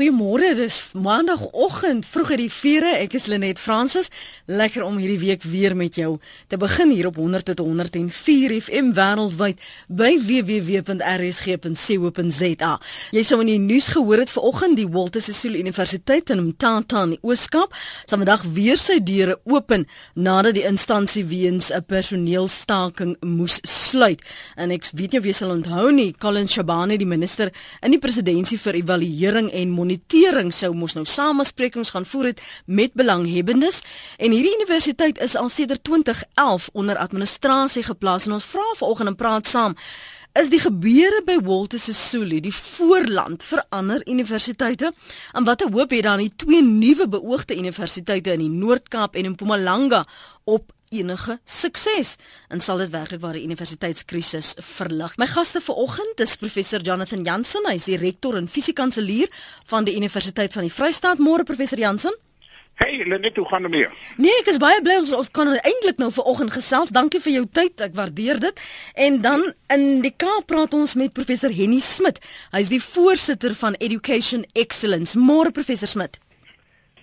Goeiemôre, dis maandagooggend, vroeg uit die vure. Ek is Lenet Fransis. Lekker om hierdie week weer met jou te begin hier op 100 tot 104 FM wêreldwyd by www.rsg.co.za. Jy sou in die nuus gehoor het vanoggend die Walter Sisulu Universiteit in Mthatha in die Ooskaap sal vandag weer sy deure open nadat die instansie weens 'n personeelstaking moes sluit. En ek weet jy wie sal onthou nie, Colin Shabane, die minister in die presidentskap vir evaluering en monitering sou mos nou samesprekings gaan voer het met belanghebbendes. En hierdie universiteit is al sedert 2011 onder administrasie geplaas. En ons vra vanoggend en praat saam is die gebeure by Walter Sisulu die voorland vir ander universiteite? En watter hoop het dan die twee nuwe beoogde universiteite in die Noord-Kaap en in Mpumalanga op enige sukses en sal dit werklik waar die universiteitskrisis verlig. My gaste vanoggend is professor Jonathan Jansen, hy is die rektor en fisiekanselier van die Universiteit van die Vrystaat. Môre professor Jansen. Hey, Lenet, hoe gaan dit mee? Nee, ek is baie bly ons, ons kan eintlik nou vanoggend gesels. Dankie vir jou tyd. Ek waardeer dit. En dan in die Kaap praat ons met professor Henny Smit. Hy is die voorsitter van Education Excellence. Môre professor Smit.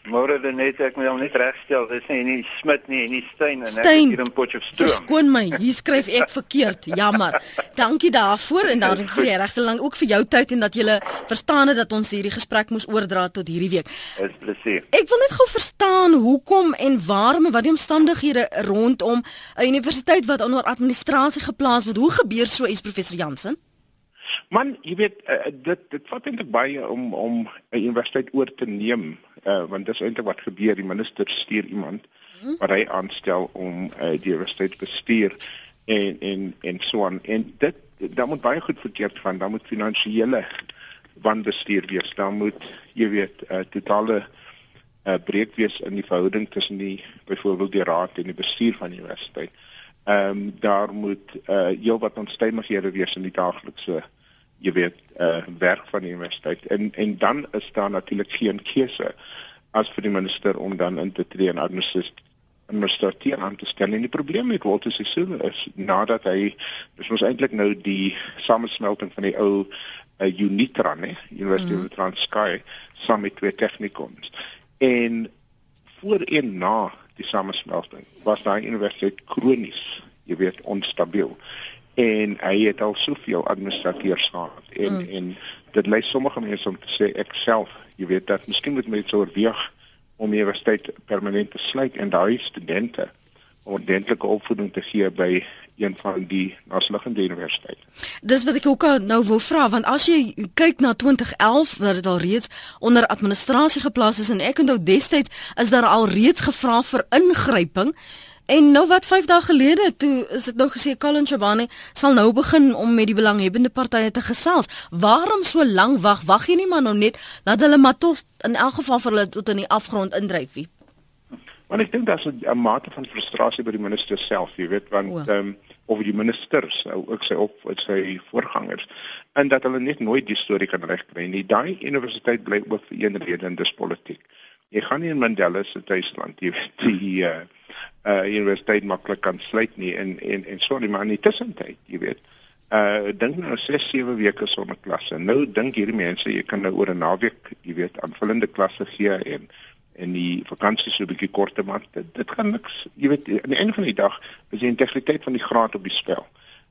Môre dan net ek moet hom net regstel. Dis nie nie Smit nie, nie Steyn en ek hier in Potchefstroom. Skoon my, hier skryf ek verkeerd. Jammer. Dankie daarvoor en dan vir regte lank ook vir jou tyd en dat jy verstaan het dat ons hierdie gesprek moes oordra tot hierdie week. Dis plesier. Ek wil net gou verstaan hoekom en waarom en wat die omstandighede rondom 'n universiteit wat onder administrasie geplaas word. Hoe gebeur so iets professor Jansen? Man, jy weet uh, dit dit vat eintlik baie om om 'n universiteit oor te neem, uh, want dis eintlik wat gebeur. Die minister stuur iemand mhm. wat hy aanstel om uh, die universiteit bestuur en en en so aan. En dit dan moet baie goed verkeerd gaan. Dan moet finansiële wanbestuur wees. Dan moet jy weet 'n uh, totale uh, breek wees in die verhouding tussen die byvoorbeeld die raad en die bestuur van die universiteit. Ehm um, daar moet uh heelwat onstuimighede wees in die daaglikse jy weet uh werk van die universiteit en en dan is daar natuurlik geen keuse as vir die minister om dan in te tree en administratief aan te stel en die probleem met Walter Sisulu is nadat hy dis ons eintlik nou die samesmelting van die ou uh, Unitran hè University mm. of Transkei saam met twee technikons en voor en na die samesmelting was daai universiteit kronies jy weet onstabiel en hy het al soveel administrateurs gehad en mm. en dit lei sommige mense om te sê ek self jy weet dat miskien moet mense oorweeg om die universiteit permanent te sluit en daai studente ordentlike opvoeding te gee by een van die nasionale universiteite. Dis wat ek ook nou wou vra want as jy kyk na 2011 dat dit al reeds onder administrasie geplaas is en ek onthou destyds is daar al reeds gevra vir ingryping En nou wat 5 dae gelede toe is dit nou gesê Colin Chabane sal nou begin om met die belanghebbende partye te gesels. Waarom so lank wag? Wag jy nie maar nou net dat hulle maar tot in elk geval vir hulle tot in die afgrond indryf nie? Want ek dink daar's 'n mate van frustrasie by die minister self, jy weet, want ehm um, of die ministers ook sy op met sy voorgangers en dat hulle net nooit die storie kan regkry nie. Daai universiteit bly oop vir een rede en dis politiek. Jy gaan nie in Mandela se tuisland, weet, die uh, uh universiteit maklik kan sluit nie en en en sorry maar in die tussentyd, jy weet. Uh dink nou 6 7 weke sonder klasse. Nou dink hierdie mense jy kan nou oor 'n naweek, jy weet, aanvullende klasse gee en en die vakansie so 'n bietjie korter maak. Dit, dit gaan niks, jy weet, aan die einde van die dag is die integriteit van die graad op die spel.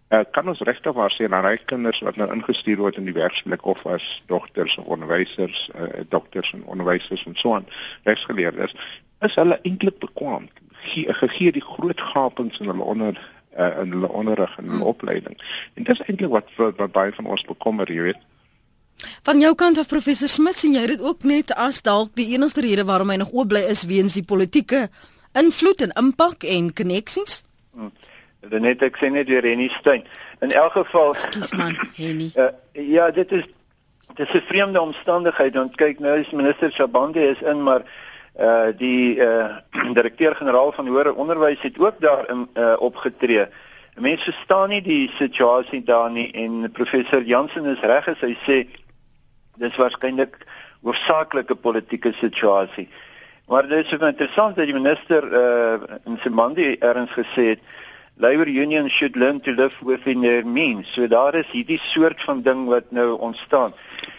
Uh kan ons regtig waar sê dat hy kinders wat nou ingestuur word in die werksplek of as dogters of onderwysers, uh dokters en onderwysers en so aan, regsgeleerdes, is hulle eintlik bekwam gee, gegee die groot gapings in hulle onder uh, in hulle onderrig en hulle hmm. opleiding. En dis eintlik wat, wat wat baie van ons bekommer, jy weet. Van jou kant af professor Smith sien jy dit ook net as dalk die enigste rede waarom hy nog oop bly is weens die politieke invloed en impak en koneksies? Hmm. Dan net ek sê net weer Henny Stein. In elk geval, skus man, Henny. Uh, ja, dit is dit is 'n vreemde omstandigheid want kyk nou is minister Shabande is in maar uh die uh direkteur-generaal van hoër onderwys het ook daar in uh opgetree. Mense verstaan nie die situasie daar nie en professor Jansen is reg as hy sê dis waarskynlik hoofsaaklik 'n politieke situasie. Maar dit is interessant dat die minister uh in Simandi erns gesê het labor unions should learn to live within their means. So daar is hierdie soort van ding wat nou ontstaan.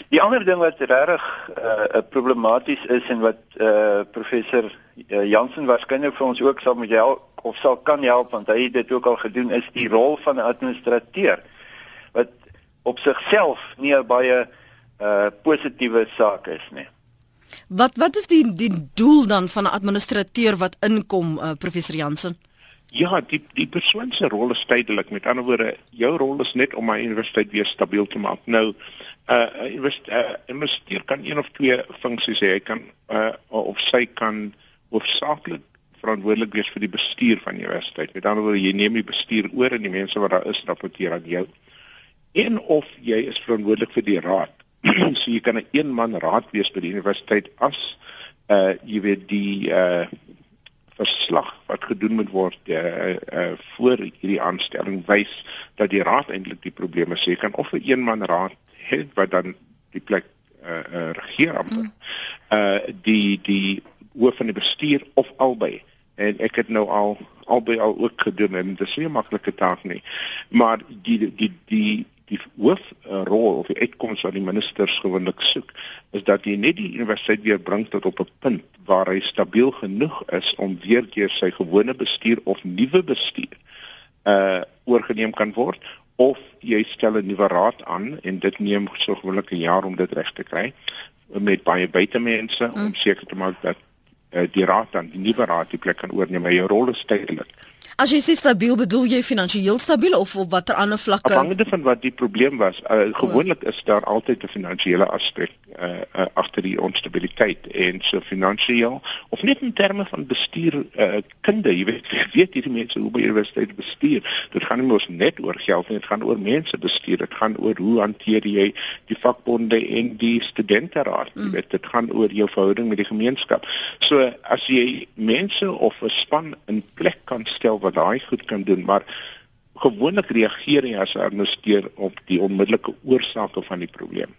Die ander ding wat regtig uh, problematies is en wat uh, professor uh, Jansen waarskynlik vir ons ook sal moet help of sal kan help want hy het dit ook al gedoen is die rol van 'n administrateur wat op sigself nie 'n baie uh, positiewe saak is nie. Wat wat is die die doel dan van 'n administrateur wat inkom uh, professor Jansen? Ja, die die persoon se rol is tydelik. Met ander woorde, jou rol is net om my universiteit weer stabiel te maak. Nou, uh investeer uh, kan een of twee funksies hê. Hy kan uh of sy kan hoofsaaklik verantwoordelik wees vir die bestuur van die universiteit. Met ander woorde, jy neem die bestuur oor en die mense wat daar is rapporteer aan jou. En of jy is verantwoordelik vir die raad. so jy kan 'n een man raad wees by die universiteit as uh jy weet die uh verslag wat gedoen moet word uh, uh voor hierdie aanstelling wys dat die raad eintlik die probleme sê kan of 'n een man raad het wat dan die plek uh, uh regeer amper. Mm. Uh die die hoof van die bestuur of albei. En ek het nou al albei al ook gedoen en dit is nie 'n maklike taak nie. Maar die die die die hoofrol of die uitkoms wat die ministers gewoonlik soek is dat jy net die universiteit weer bring tot op 'n punt waar hy stabiel genoeg is om weer deur sy gewone bestuur of nuwe bestuur uh oorgeneem kan word of jy stel 'n nuwe raad aan en dit neem so gewoonlik 'n jaar om dit reg te kry met baie buitemense mm. om seker te maak dat uh, die raad dan die nuwe raad die plek kan oorneem maar jou rol is tydelik As jy sê stabiel, bedoel jy finansiëel stabiel of op watter ander vlakke? Afhangende van wat die probleem was. Uh, gewoonlik is daar altyd 'n finansiële aspek uh, uh agter die onstabiliteit en so finansiëel of net in terme van bestuur uh kunde, jy weet, jy weet hierdie mense hoe by universiteit bestuur. Dit gaan nie mos net oor geld nie, dit gaan oor mense bestuur. Dit gaan oor hoe hanteer jy die vakbonde en die studenteraad. Jy mm. weet, dit gaan oor jou verhouding met die gemeenskap. So as jy mense of 'n span in plek kan stel wat daai goed kan doen, maar gewoonlik reageer jy as 'n administrateur op die onmiddellike oorsake van die probleem.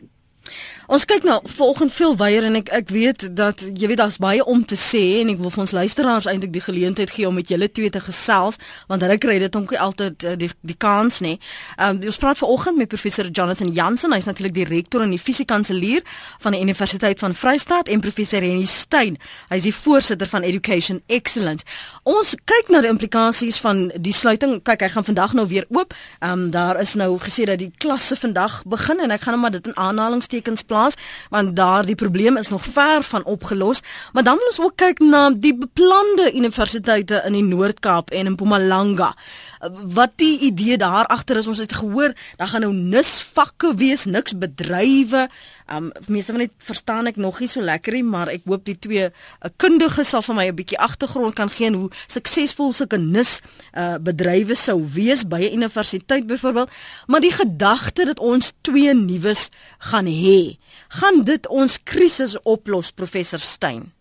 Ons kyk nou volgens veel weier en ek ek weet dat jy weet daar's baie om te sê en ek wil vir ons luisteraars eintlik die geleentheid gee om met julle twee te gesels want hulle kry dit onkie altyd uh, die die kans nê. Ehm um, ons praat vanoggend met professor Jonathan Jansen, hy's natuurlik die rektor en die fisiekanselier van die Universiteit van Vryheid en professor Henny Stein, hy's die voorsitter van Education Excellence. Ons kyk na die implikasies van die sluiting. Kyk, hy gaan vandag nou weer oop. Ehm um, daar is nou gesê dat die klasse vandag begin en ek gaan nou maar dit in aanhalingstekens plaas want daardie probleem is nog ver van opgelos maar dan wil ons ook kyk na die beplande universiteite in die Noord-Kaap en in Mpumalanga wat die idee daar agter is ons het gehoor daar gaan nou nis vakke wees niks bedrywe. Um meeste van dit verstaan ek nog nie so lekker nie maar ek hoop die twee uh, kundiges sal vir my 'n bietjie agtergrond kan gee hoe suksesvol sulke nis uh, bedrywe sou wees by 'n universiteit byvoorbeeld. Maar die gedagte dat ons twee nuus gaan hê gaan dit ons krisis oplos professor Stein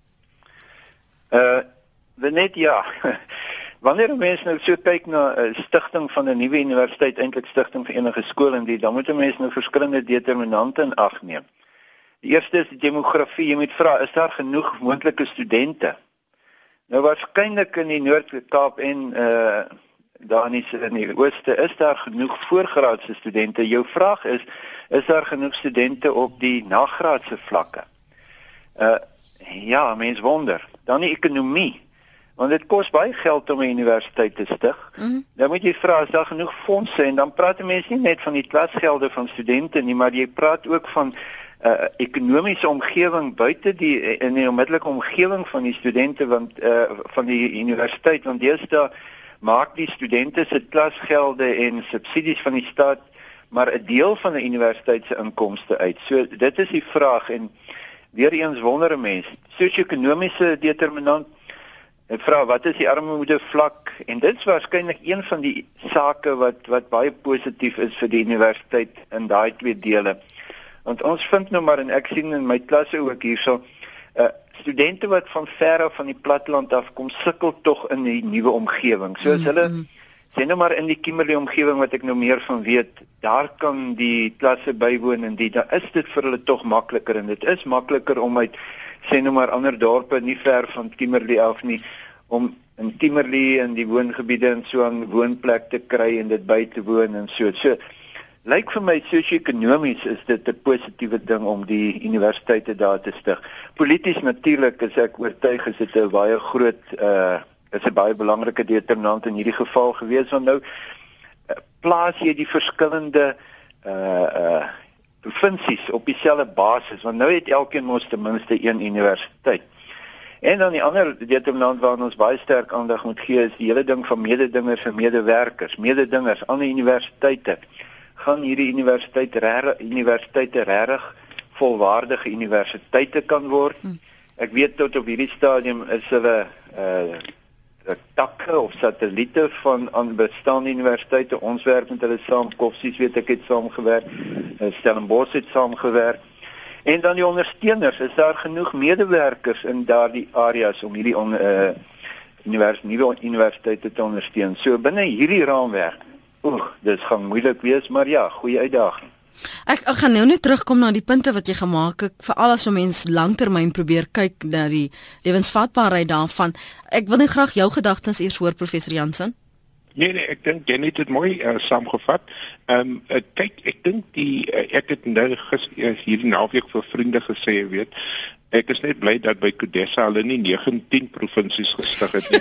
uh net ja Wanneer 'n mens nou so kyk na 'n uh, stigting van 'n nuwe universiteit, eintlik stigting vir enige skool en dit, dan moet 'n mens nou verskillende determinante in ag neem. Die eerste is die demografie. Jy moet vra, is daar genoeg moontlike studente? Nou waarskynlik in die Noord-Kaap en uh daar in die, in die ooste is daar genoeg voorgraadse studente. Jou vraag is, is daar genoeg studente op die nagraadse vlakke? Uh ja, mens wonder. Dan die ekonomie want dit kos baie geld om 'n universiteit te stig. Mm -hmm. Dan moet jy vra as daar genoeg fondse en dan praat mense nie net van die klasgelde van studente nie, maar jy praat ook van 'n uh, ekonomiese omgewing buite die in die onmiddellike omgewing van die studente want uh, van die universiteit want deesdae maak die studente se klasgelde en subsidies van die staat maar 'n deel van 'n universiteit se inkomste uit. So dit is die vraag en weer eens wonder 'n mens, sosio-ekonomiese determinant Ek vra wat is die armoede vlak en dit is waarskynlik een van die sake wat wat baie positief is vir die universiteit in daai twee dele. Want ons vind nou maar en ek sien in my klasse ook hierso uh studente wat van ver af van die platteland af kom sukkel tog in die nuwe omgewing. So as hulle mm -hmm. sien nou maar in die Kimberley omgewing wat ek nou meer van weet, daar kan die klasse bywoon en dit daar is dit vir hulle tog makliker en dit is makliker om uit sê nou maar ander dorpe nie ver van Kimberley af nie om in Kimberley in die woongebiede en so 'n woonplek te kry en dit by te woon en so. So lyk vir my sosio-ekonomies is dit 'n positiewe ding om die universiteite daar te stig. Polities natuurlik is ek oortuig is dit 'n baie groot uh is 'n baie belangrike determinant in hierdie geval gewees want nou uh, plaas jy die verskillende uh uh provinsies op dieselfde basis want nou het elkeen mos ten minste een universiteit. En dan die ander determinant waarna ons baie sterk aandag moet gee is die hele ding van mededingers en medewerkers, mededingers aan die universiteite. Gaan hierdie universiteit regtig universiteite regtig volwaardige universiteite kan word? Hm. Ek weet tot op hierdie stadium is hulle uh takke of satelliete van aan bestaande universiteite. Ons werk met hulle saam, Koffsies weet ek het saamgewerk, eh, Stellenbosch het saamgewerk. En dan die ondersteuners, is daar genoeg medewerkers in daardie areas om hierdie on, uh univers nuwe universiteite te ondersteun. So binne hierdie raamwerk. Oeg, dit gaan moeilik wees, maar ja, goeie uitdaging. Ek ek gaan nou net terugkom na die punte wat jy gemaak het, veral as 'n mens langtermyn probeer kyk na die lewensvatbaarheid daarvan. Ek wil net graag jou gedagtes eers hoor professor Jansen. Nee nee, ek dink jy het dit mooi uh, saamgevat. Ehm um, kyk, ek dink die uh, ek het nou gister hierdie naweek vir vriende gesê, weet, Ek is net bly dat by Kodessa hulle nie 19 provinsies gestig het nie.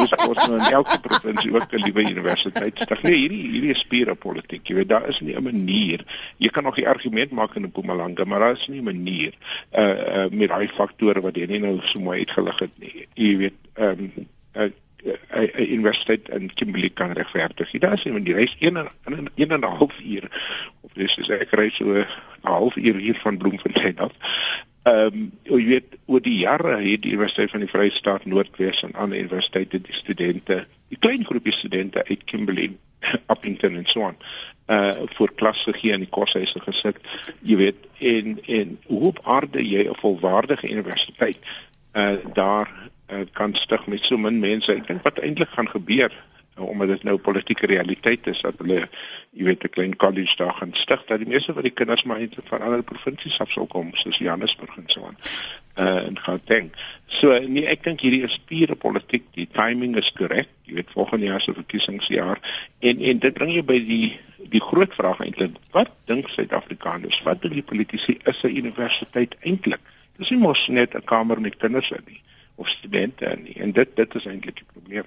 Ons ons nou in elke provinsie ook 'n liewe universiteit stig. Nee, hierdie hierdie is pure politiek. Jy weet, daar is nie 'n manier. Jy kan nog die argument maak in Mpumalanga, maar daar is nie 'n manier uh uh met daai faktore wat jy nie nou so mooi uitgelig het nie. Jy weet, ehm um, uh, 'n universiteit in Kimberley kan regverdig. Daar is iemand die reis 1 en 1 en 'n half uur of dis is ek reis so 'n half uur hier van Bloemfontein af. Ehm um, jy weet oor die jare het die Universiteit van die Vrye State Noordwes en ander universiteite die studente, die klein groepie studente uit Kimberley, Appington en so aan, uh vir klasse gee in die koshuise gesit. Jy weet en en hoe op aarde jy 'n volwaardige universiteit uh daar uh, kan stig met so min mense. Ek dink wat eintlik gaan gebeur Nou, omdat dit nou politieke realiteit is dat hulle jy weet 'n klein college daar gaan stig dat die meeste van die kinders maar eintlik van ander provinsies af sou kom soos Johannesburg en so aan. Uh en gaan dink. So nee, ek dink hierdie is pure politiek. Die timing is korrek. Jy weet volgende jaar se verkiesingsjaar en en dit bring jou by die die groot vraag eintlik. Wat dink Suid-Afrikaners? Wat dink die politici is 'n universiteit eintlik? Dis nie mos net 'n kamer met kinders in nie of studente nie. En dit dit is eintlik die probleem.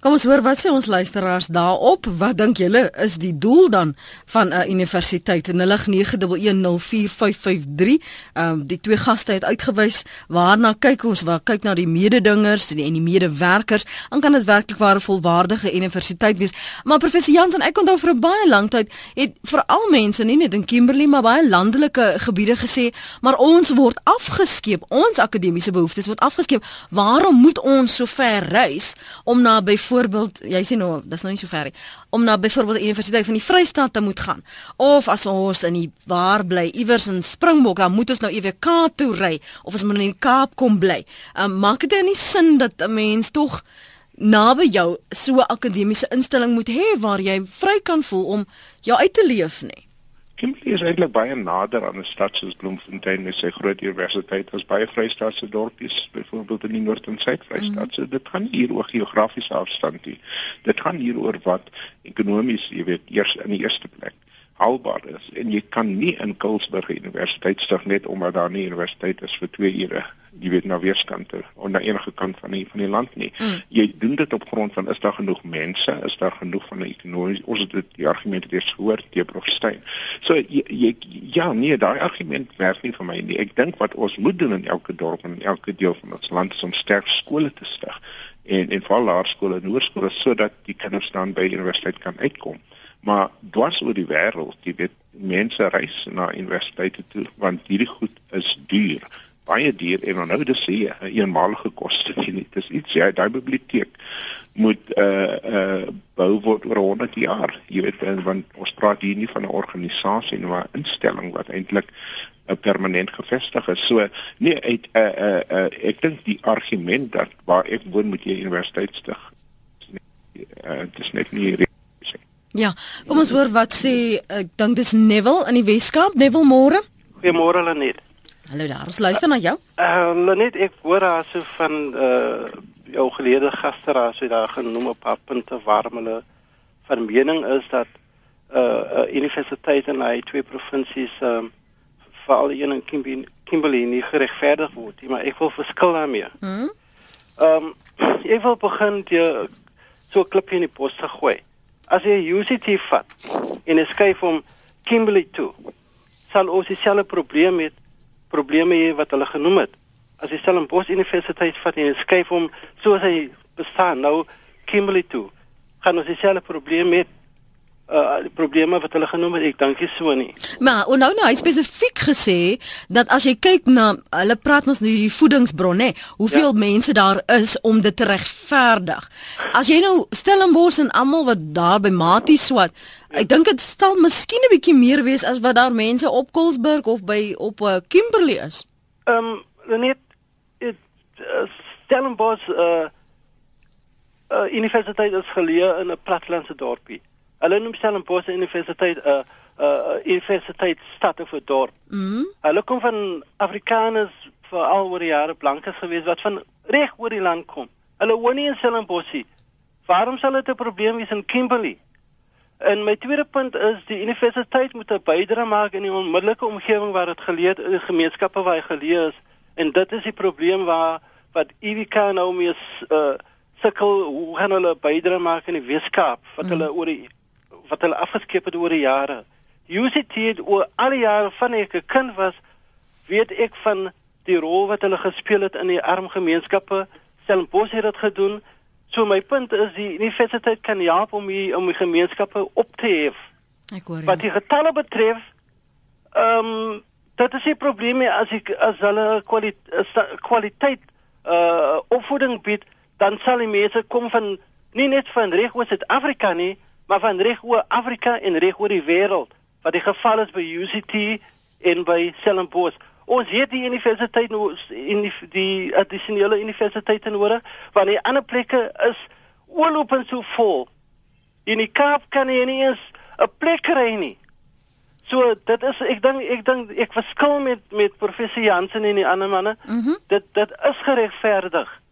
Kom ons hoor wat sê ons luisteraars daarop. Wat dink julle is die doel dan van 'n uh, universiteit? En hulle 09104553. Ehm um, die twee gaste het uitgewys waarna kyk ons? Waar kyk na die mededingers en die, die medewerkers? Dan kan dit werklik waar 'n volwaardige universiteit wees. Maar professor Jansen, ek onthou vir baie lang tyd het veral mense nie net in Kimberley maar baie landelike gebiede gesê, maar ons word afgeskeep. Ons akademiese behoeftes word afgeskeep waarom moet ons so ver reis om na byvoorbeeld jy sê nou dis nou nie so ver nie om na byvoorbeeld die universiteit van die Vrystaat te moet gaan? Of as ons in die waar bly iewers in Springbok dan moet ons nou EWK toe ry of ons moet in die Kaap kom bly. Um, maak dit nie sin dat 'n mens tog naby jou so 'n akademiese instelling moet hê waar jy vry kan voel om jou uit te leef nie Kimberley is eintlik baie nader aan 'n stad soos Bloemfontein met sy groot universiteit as baie Vrystaatse dorpies, byvoorbeeld in die Noord- en Suid-Vrystaat. Mm -hmm. So dit gaan hier oor geografiese afstand nie. Dit gaan hier oor wat ekonomies, jy weet, eers in die eerste plek haalbaar is. En jy kan nie in Kulsburg Universiteit stig net omdat daar nie universiteit is vir 2 ure jy weet na weerskante of na enige kant van die van die land nie. Mm. Jy doen dit op grond van is daar genoeg mense, is daar genoeg van 'n ekonomie ons het dit die argument reeds gehoor te Profstein. So jy, jy ja, nee, daai argument werk nie vir my nie. Ek dink wat ons moet doen in elke dorp en in elke deel van ons land is om sterk skole te stig en en veral laerskole en hoërskole sodat die kinders dan by universiteit kan uitkom. Maar dwars oor die wêreld, jy weet, mense reis na universiteite toe want hierdie goed is duur baie duur en onthou dit sê 'n eenmalige koste nie. Dis iets ja, daai biblioteek moet uh uh bou word oor 100 jaar. Jy weet want ons praat hier nie van 'n organisasie nie, maar 'n instelling wat eintlik 'n permanent gevestig is. So nee, uit uh uh, uh ek dink die argument dat waar ek woon moet jy universiteit stig. Uh dis net nie Ja, kom ons hoor wat sê ek dink dis Neville in die Weskaap. Neville môre. Goeiemôre Lenet. Hallo daar, ons luister na jou. Ehm uh, net ek hoor daar so van uh jou geleerde gaste raas het daar genoem op paar punte waar hulle van mening is dat uh, uh universiteite in hy twee provinsies um veral een in Kimberley, Kimberley nie geregverdig word nie, maar ek wil verskil daarmee. Mhm. Ehm um, ek wil begin die so 'n klipjie in die pos te gooi. As jy UCT vat en jy skuif hom Kimberley toe, sal ons dieselfde probleem hê, probleme hê wat hulle genoem het. As jy Stellenbosch Universiteit vat en jy skuif hom soos hy bestaan nou Kimberley toe, gaan ons dieselfde probleem hê uh die probleme wat hulle genoem het, ek dink nie so nie. Maar nou nou hy spesifiek gesê dat as jy kyk na hulle praat mos nou die voedingsbron nê, hoeveel ja. mense daar is om dit te regverdig. As jy nou Stellenbosch en almal wat daar by Matie swat, ja. ek dink dit sal miskien 'n bietjie meer wees as wat daar mense op Kolsburg of by op uh, Kimberley is. Ehm um, net dit uh, Stellenbosch uh uh universiteit is geleë in 'n platlandse dorpie. Hulle noem Stellenbosch Universiteit 'n uh, 'n uh, universiteit stad of 'n dorp. Mm. Hulle kom van Afrikaners vir al oor die jare blankes gewees wat van reg oor die land kom. Hulle woon nie in Stellenbosch nie. Waarom sal dit 'n probleem wees in Kimberley? En my tweede punt is die universiteit moet 'n bydrae maak in die onmiddellike omgewing waar dit geleer in gemeenskappe waar hy geleer is en dit is die probleem waar wat EWK nou mee uh, sukkel hoe gaan hulle bydrae maak in die Weskaap wat mm. hulle oor die wat hulle afgeskep het oor die jare. UCT het oor al die jare van ek 'n kind was, weet ek van die rol wat hulle gespeel het in die arm gemeenskappe. Stellenbosch het dit gedoen. So my punt is die universiteit kan help om die om die gemeenskappe op te hef. Ek hoor. Wat die getalle betref, ehm um, dit is 'n probleem as ek as hulle kwaliteit kwaliteit uh opvoeding bied, dan sal die mense kom van nie net van reg oor Suid-Afrika nie, maar van reg oor Afrika en reg oor die wêreld wat die geval is by UCT en by Stellenbosch. Ons het die universiteit nou in die, die addisionele universiteite nodig want die ander plekke is oorlopend so vol. In die Kaap kan jy nie eens 'n plek kry nie. So dit is ek dink ek dink ek verskil met met professor Jansen en die ander manne. Mm -hmm. Dit dit is geregverdig.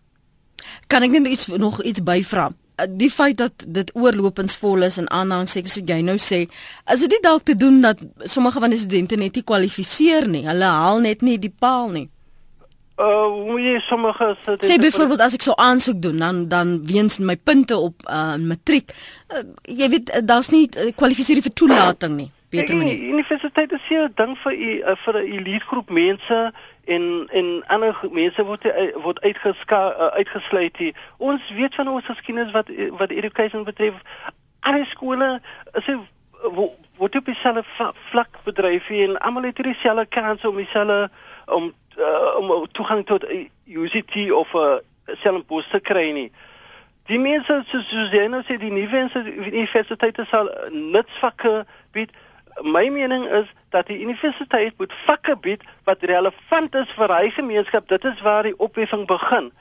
Kan ek net iets nog iets byvra? Eh, die feit dat dit oorlopingsvol is en aanhangsekens wat jy nou sê, is dit nie dalk te doen dat sommige van die studente net nie kwalifiseer nie. Hulle haal net nie die paal nie. Uh, hoe jy sommige sê byvoorbeeld as ek so aansoek doen dan dan weens my punte op uh matriek uh, jy weet daar's nie uh, kwalifiseer vir toelating nie beter manier. Die universiteit is 'n ding vir u uh, vir 'n elite groep mense en en ander mense word word uitgeska uh, uitgesluit hier. Ons weet van ons geskiedenis wat wat education betref. Alle skole is word op dieselfde vlak bedryf en almal het dieselfde kans om dieselfde om uh, om toegang tot UCT of 'n uh, Stellenbosch te kry nie. Die mense soos Susanna sê die nuwe universiteite sal nutsvakke bied my mening is dat die universiteit moet vakke bied wat relevant is vir hy gemeenskap. Dit is waar die opheffing begin.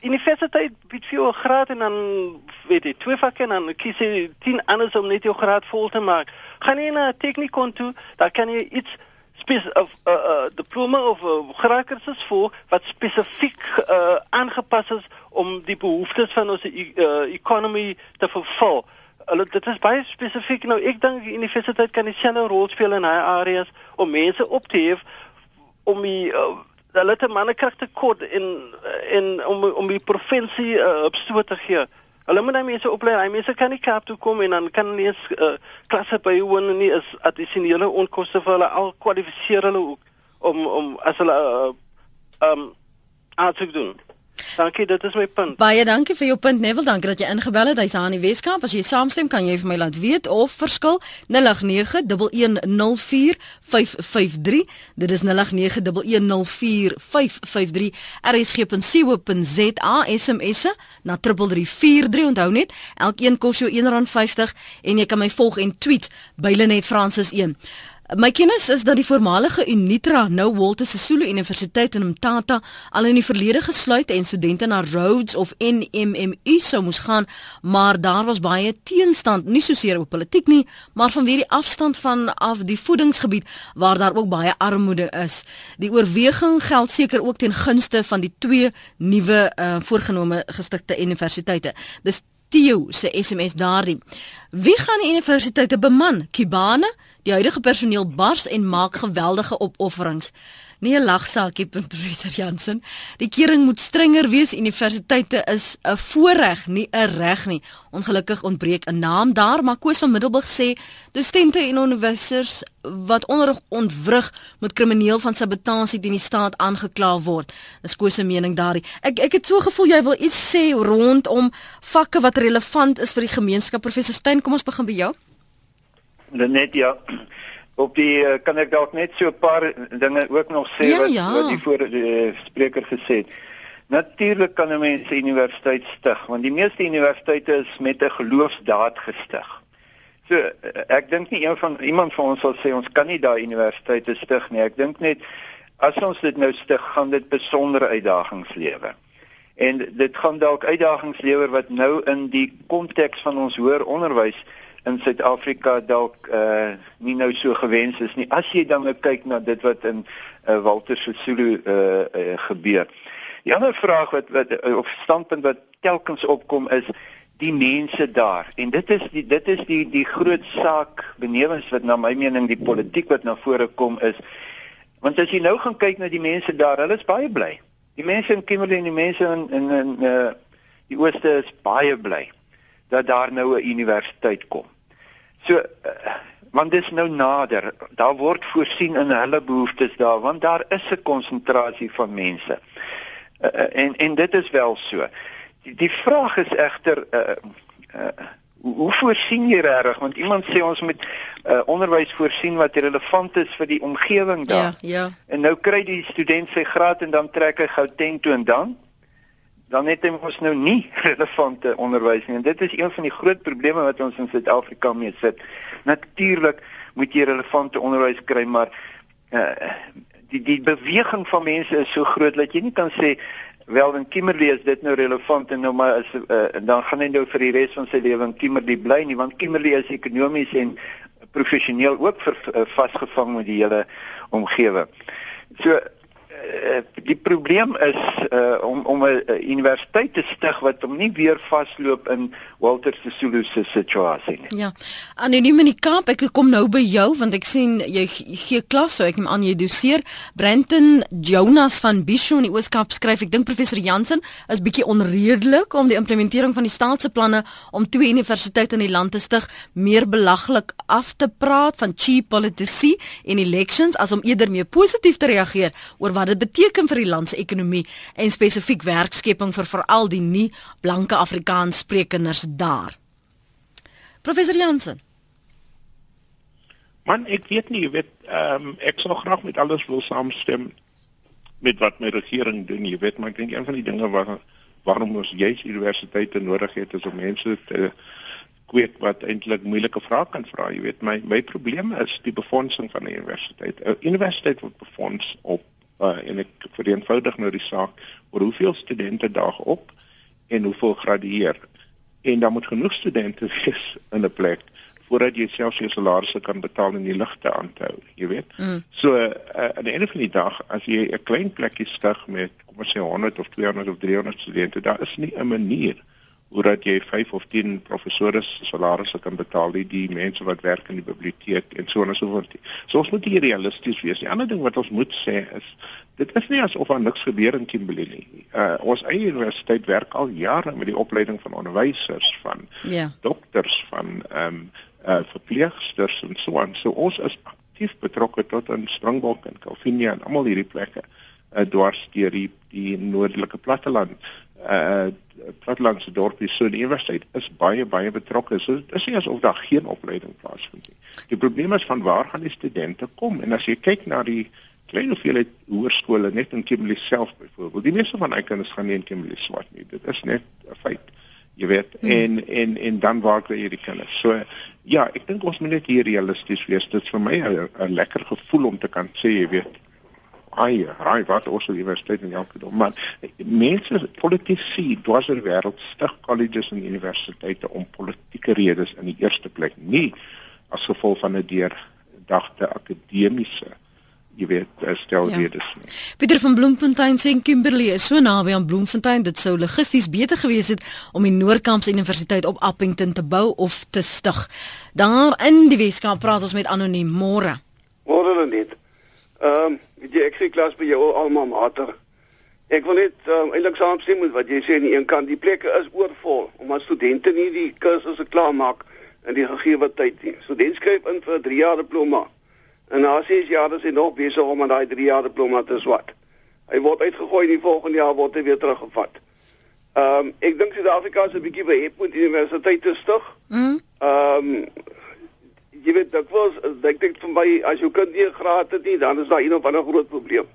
Universiteit bied vir jou 'n graad en dan weet jy twee vakke en dan kies jy 10 anders om net jou graad vol te maak. Gaan jy na 'n teknikon toe, dan kan jy iets spesifiek of 'n uh, uh, diploma of 'n uh, graadkursus voor wat spesifiek uh, aangepas is om die behoeftes van ons uh, economy te vervul hulle dit is baie spesifiek nou ek dink die universiteit kan dieselfde rol speel in daai areas om mense op te hef om die uh, hulle te mannekrag te kort in in om om die provinsie uh, op stoot te gee. Hulle moet daai mense oplei. Daai mense kan nie Kaap toe kom en dan kan hulle eens uh, klasse bywoon nie is addisionele onkoste vir hulle al kwalifiseer hulle ook om om as hulle uh, um aan te doen. Dankie, dit is my punt. Baie dankie vir jou punt Neville. Dankie dat jy ingebel het. Hy's aan die Weskaap. As jy saamstem, kan jy vir my laat weet of verskil 0891104553. Dit is 0891104553. rsg.co.za SMS'e na 3343. Onthou net, elkeen kos jou R1.50 en jy kan my volg en tweet by Lenet Francis 1. My kennis is dat die voormalige Unitra, nou Walter Sisulu Universiteit in Mthatha, al in die verlede gesluit en studente na Rhodes of NMMU sou moes gaan, maar daar was baie teenstand, nie soseer op politiek nie, maar vanweë die afstand van af die voedingsgebied waar daar ook baie armoede is. Die oorweging geld seker ook ten gunste van die twee nuwe uh, voorgenome gestigte universiteite. Dis Theo se SMS daardie. Wie gaan die universiteite beman? Kibane? Die huidige personeel bars en maak geweldige opofferings. Nie 'n lagsakie professor Jansen. Die kering moet strenger wees. Universiteite is 'n voorreg, nie 'n reg nie. Ongelukkig ontbreek 'n naam daar, maar Koos van Middelburg sê dostente en onderwysers wat onderrig ontwrig moet krimineel van sabotasie teen die staat aangekla word. Dis Koos se mening daardie. Ek ek het so gevoel jy wil iets sê rondom vakke wat relevant is vir die gemeenskap. Professor Stein, kom ons begin by jou. Net ja op die eh, kan ek dalk net so 'n paar dinge ook nog sê ja, wat ja. wat die voor die uh, spreker gesê het. Natuurlik kan 'n mens 'n universiteit stig want die meeste universiteite is met 'n geloofsdaad gestig. So uh, ek dink nie een van iemand van ons sal sê ons kan nie daai universiteite stig nie. Ek dink net as ons dit nou stig, gaan dit besondere uitdagings lewe. En dit gaan dalk uitdagings lewer wat nou in die konteks van ons hoër onderwys in Suid-Afrika dalk uh nie nou so gewens is nie. As jy dan nou kyk na dit wat in uh, Walter Sisulu uh, uh gebeur. Die ander vraag wat wat uh, of standpunt wat telkens opkom is die mense daar. En dit is die dit is die die groot saak benewens wat na my mening die politiek wat na vore kom is. Want as jy nou gaan kyk na die mense daar, hulle is baie bly. Die mense in Kimberley en die mense in in in uh die ooste is baie bly dat daar nou 'n universiteit kom. So uh, want dit is nou nader. Daar word voorsien in hulle behoeftes daar want daar is 'n konsentrasie van mense. Uh, en en dit is wel so. Die, die vraag is egter uh, uh, hoe voorsien jy regtig want iemand sê ons moet uh, onderwys voorsien wat relevant is vir die omgewing daar. Ja, ja. En nou kry die student sy graad en dan trek hy gou tent toe en dan dan het ons nou nie relevante onderwys nie. En dit is een van die groot probleme wat ons in Suid-Afrika mee sit. Natuurlik moet jy relevante onderwys kry, maar uh, die die beweging van mense is so groot dat jy nie kan sê wel in Kimberley is dit nou relevant en nou maar is uh, dan gaan hy nou vir die res van sy lewe in Kimberley bly nie want Kimberley is ekonomies en professioneel ook vir, uh, vasgevang met die hele omgewing. So Eh, die probleem is uh, om om 'n universiteit te stig wat hom nie weer vasloop in Walter Sisulu se situasie nie. Ja. Anoniem in die Kaap, ek kom nou by jou want ek sien jy gee klas, so ek neem aan jy doseer. Brenton Jonas van Bisho in die Ooskaap skryf, ek dink professor Jansen is bietjie onredelik om die implementering van die staat se planne om twee universiteite in die land te stig meer belaglik af te praat van cheap politici en elections as om eerder meer positief te reageer oor wat dit beteken vir die land se ekonomie en spesifiek werkskepping vir veral die nie blanke Afrikaans sprekenders daar. Professor Jansen. Man, ek weet nie, weet, ehm um, ek sou graag met alles wil saamstem met wat my regering doen, jy weet, maar ek dink een van die dinge waar waarom ons juis universiteite nodig het is om mense te kweek wat eintlik moeilike vrae kan vra, jy weet. My my probleem is die befondsing van 'n universiteit. 'n Universiteit word befonds op uh, en ek vereenvoudig nou die saak oor hoeveel studente daag op en hoeveel gradueer en dan moet genoeg studente wees in 'n plek voordat jy self jou salarisse kan betaal en die ligte aanhou jy weet mm. so uh, aan die einde van die dag as jy 'n klein plekkie stig met kom ons sê 100 of 200 of 300 studente daar is nie 'n manier hoe dat jy 5 of 10 professore se salarisse kan betaal die, die mense wat werk in die biblioteek en so en so voort. So ons moet hier realisties wees. Die ander ding wat ons moet sê is dit is nie asof daar niks gebeur in Kimberley nie. Uh ons eie universiteit werk al jare met die opleiding van onderwysers, van ja. Yeah. dokters, van ehm um, uh verpleegsters en so aan. So ons is aktief betrokke tot in Springbok en Calvinia en almal hierdie plekke uh dwars deur die die noordelike platteland. Uh plattelandse dorpies so die universiteit is baie baie betrokke. So is nie asof daar geen opleiding plaasvind nie. Die probleem is van waar gaan die studente kom? En as jy kyk na die klein hoeveelheid hoërskole net in Kimberley self byvoorbeeld, die meeste van hy kinders gaan nie in Kimberley swat nie. Dit is net 'n feit. Jy weet, hmm. en en en dan waar kry jy die kinders? So ja, ek dink ons moet net hier realisties wees. Dit is vir my 'n lekker gevoel om te kan sê, jy weet, ai, ai wat ons die universiteit in elke dom. Maar mense politici dwarser wêreld stig colleges en universiteite om politieke redes in die eerste plek, nie as gevolg van 'n deurdagte akademiese jy weet eh, stel ja. redes nie. Pieter van Bloemfontein sê Kimberley is so naby aan Bloemfontein dit sou logisties beter gewees het om die Noord-Kaap Universiteit op Appington te bou of te stig. Daar in die Weskaap praat ons met anoniem môre. Môre net. Ehm um, jy ek sê klas by jou almal mater. Ek wil net um, eintlik saamstem met wat jy sê aan die een kant die plekke is oorvol omdat studente nie die kursusse klaar maak in die gegee tyd nie. Studente skryf in vir 'n 3 jaar diploma En na 6 jaar is hy nog besig om aan daai 3 jaar diploma te swat. Hy word uitgegooi die volgende jaar word hy weer teruggevat. Ehm um, ek dink Suid-Afrika is 'n bietjie behep met universiteit te stig. Mm. Ehm um, jy weet dit was ek dink vir my as jou kind nie 'n graad het nie, dan is daar een of ander groot probleem.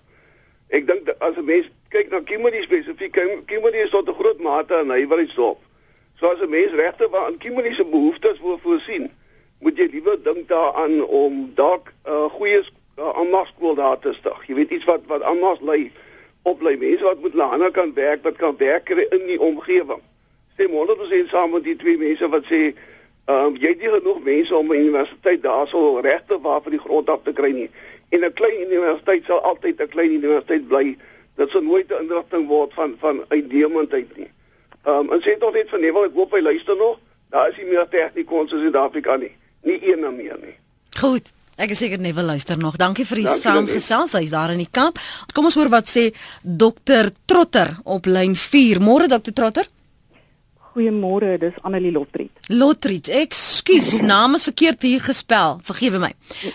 Ek dink as 'n mens kyk na Kimberley spesifiek, Kimberley is tot 'n groot mate 'n nywerheidsdorp. So as 'n mens regte aan Kimberley se behoeftes wil voorsien, moet jy liewer dink daaraan om dalk 'n uh, goeie uh, ambaskool daar te stig. Jy weet iets wat wat ambas lei oplei mense wat moet langer kan werk, wat kan werk in die omgewing. Stem 100% saam met die twee mense wat sê ehm um, jy het nie genoeg mense om 'n universiteit daarso regte waar vir die grond af te kry nie. En 'n klein universiteit sal altyd 'n klein universiteit bly. Dit sal nooit 'n inrigting word van van uitdeemendheid nie. Ehm um, en sê tog net van nee, ek hoop hy luister nog. Daar is nie meer tegnikons in Suid-Afrika nie nie een na meer nie. Goed. Ek is seker net wil luister nog. Dankie vir die saamgesels. Hy's daar in die kamp. Kom ons hoor wat sê dokter Trotter op lyn 4. Môre dokter Trotter. Goeiemôre, dis Annelie Lotriet. Lotriet, ekskuus, naam is verkeerd hier gespel. Vergewe my.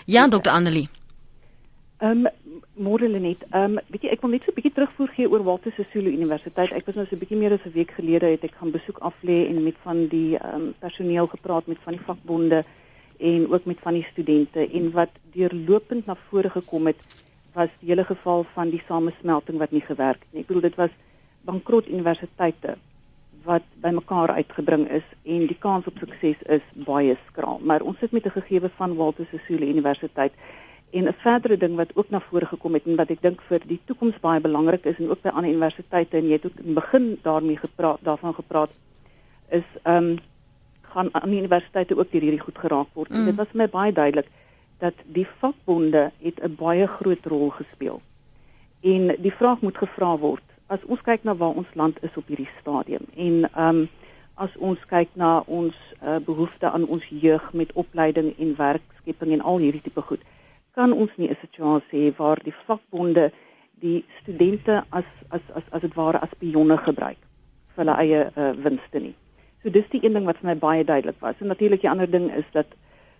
Ja, dokter Annelie. Ehm um, môre Lenet. Ehm um, weet jy, ek wil net so 'n bietjie terugvoer gee oor Walter Sisulu Universiteit. Ek was nou so 'n bietjie meer as 'n week gelede het ek gaan besoek af lê en met van die ehm um, personeel gepraat met van die vakbonde en ook met van die studente en wat deurlopend na vore gekom het was die hele geval van die samesmelting wat nie gewerk het nie. Ek bedoel dit was bankrot universiteite wat bymekaar uitgebring is en die kans op sukses is baie skraal. Maar ons sit met 'n gegewe van Walter Sisulu Universiteit En 'n verdere ding wat ook na vore gekom het en wat ek dink vir die toekoms baie belangrik is en ook by ander universiteite en jy het ook in begin daarmee gepraat daarvan gepraat is ehm um, gaan aan die universiteite ook deur hierdie goed geraak word. Mm. Dit was vir my baie duidelik dat die vakbonde het 'n baie groot rol gespeel. En die vraag moet gevra word as ons kyk na waar ons land is op hierdie stadium en ehm um, as ons kyk na ons uh, behoefte aan ons jeug met opleiding en werkskepping en al hierdie tipe goed kan ons nie 'n situasie hê waar die vakbonde die studente as as as as dit ware as pionne gebruik vir hulle eie uh, winste nie. So dis die een ding wat vir my baie duidelik was. En natuurlik die ander ding is dat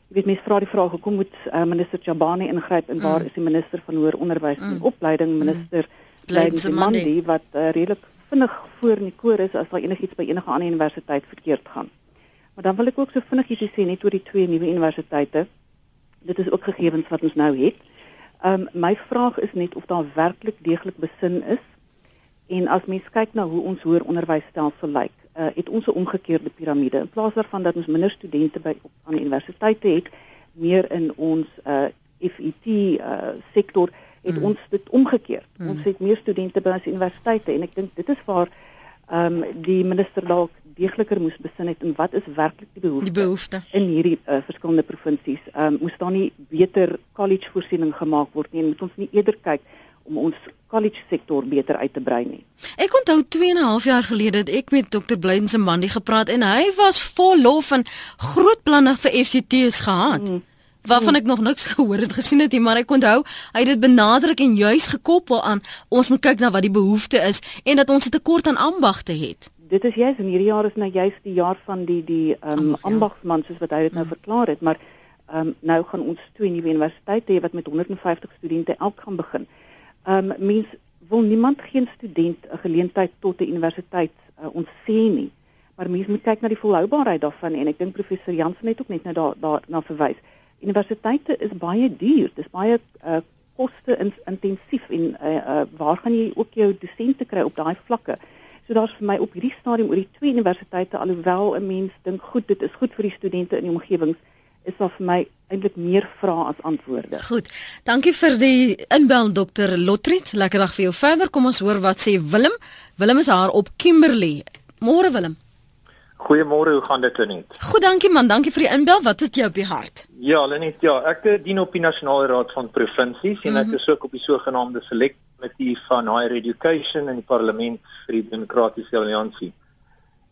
jy weet mense vra die vraag hoekom moet uh, minister Jabani ingryp en waar mm. is die minister van hoër onderwys en mm. opleiding minister mm. Blydensemandi wat uh, redelik vinnig voor in die koor is as daar enigiets by enige ander universiteit verkeerd gaan. Maar dan wil ek ook so vinnig ietsie sê net oor die twee nuwe universiteite dit is ook gegevens wat ons nou het. Ehm um, my vraag is net of daar werklik deeglik besin is en as mens kyk na hoe ons hoër onderwysstelsel lyk, uh, het ons 'n omgekeerde piramide. In plaas daarvan dat ons minder studente by op aan universiteite het, meer in ons uh, eh, FET uh, sektor het mm. ons dit omgekeer. Mm. Ons het meer studente by ons universiteite en ek dink dit is waar ehm um, die minister dalk deegliker moes besin het en wat is werklik die behoefte, die behoefte. in hierdie uh, verskillende provinsies. Ehm um, moes daar nie beter college voorsiening gemaak word nie en moet ons nie eerder kyk om ons college sektor beter uit te brei nie. Ek onthou 2 en 'n half jaar gelede het ek met Dr. Blydensemandi gepraat en hy was vol lof en groot planne vir FCT's gehad. Mm waarvan ek nog niks gehoor het gesien het nie, maar ek onthou hy het dit benadruk en juis gekoppel aan ons moet kyk na wat die behoefte is en dat ons 'n tekort aan ambagte het dit is juist in hierdie jaar is nou juist die jaar van die die ehm um, ambagsman soos wat hy dit nou mm. verklaar het, maar ehm um, nou gaan ons twee nuwe universiteite hê wat met 150 studente elk gaan begin. Ehm um, mens wil niemand geen student 'n geleentheid tot 'n universiteit uh, ontsê nie. Maar mens moet kyk na die volhoubaarheid daarvan en ek dink professor Jansen het ook net nou daar daar na verwys. Universiteite is baie duur. Dit is baie uh, koste intensief en uh, uh, waar gaan jy ook jou dosente kry op daai vlakke? So daar's vir my op hierdie stadium oor die twee universiteite alhoewel 'n mens dink goed, dit is goed vir die studente in die omgewings, is daar vir my eintlik meer vrae as antwoorde. Goed. Dankie vir die inbel dokter Lotrit. Lekker dag vir jou verder. Kom ons hoor wat sê Willem. Willem is haar op Kimberley. Môre Willem. Goeiemôre, hoe gaan dit net? Goed, dankie man. Dankie vir die inbel. Wat het jy op die hart? Ja, Lenet, ja, ek dien op die Nasionale Raad van Provinsies en mm -hmm. ek mhm. is ook op die sogenaamde Select Committee van Higher Education in die Parlement vir die Demokratiese Alliansie.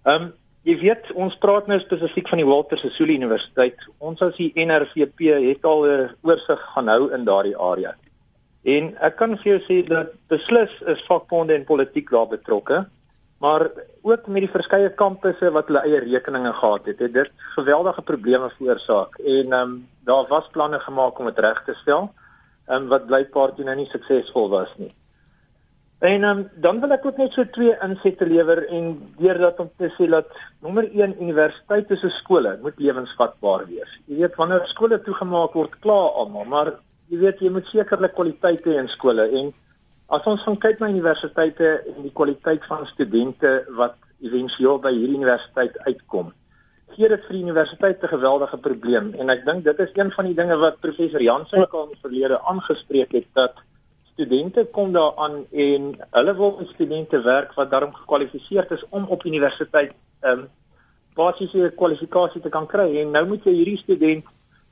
Ehm um, jy weet, ons praat nou spesifiek van die Walter Sisulu Universiteit. Ons as die NRVP het al 'n oorsig gaan hou in daardie area. En ek kan vir jou sê dat beslis is vakbonde en politiek daar betrokke. Maar ook met die verskeie kampusse wat hulle eie rekeninge gehad het, het dit geweldige probleme veroorsaak en ehm um, daar was planne gemaak om dit reg te stel, ehm um, wat blykbaar toe nou nie suksesvol was nie. En um, dan wil ek ook net so twee insette lewer en deurdat om te sê dat nommer 1 universiteite se skole moet lewensvatbaar wees. Jy weet wanneer skole toegemaak word, kla almal, maar jy weet jy moet sekerlik kwaliteit hê in skole en As ons gaan kyk na universiteite en die kwaliteit van studente wat éventueel by hierdie universiteit uitkom, gee dit vir die universiteit 'n geweldige probleem en ek dink dit is een van die dinge wat professor Jansen ook al in die verlede aangespreek het dat studente kom daaraan en hulle wil met studente werk wat daarom gekwalifiseer is om op universiteit ehm um, basiese kwalifikasie te kan kry en nou moet jy hierdie student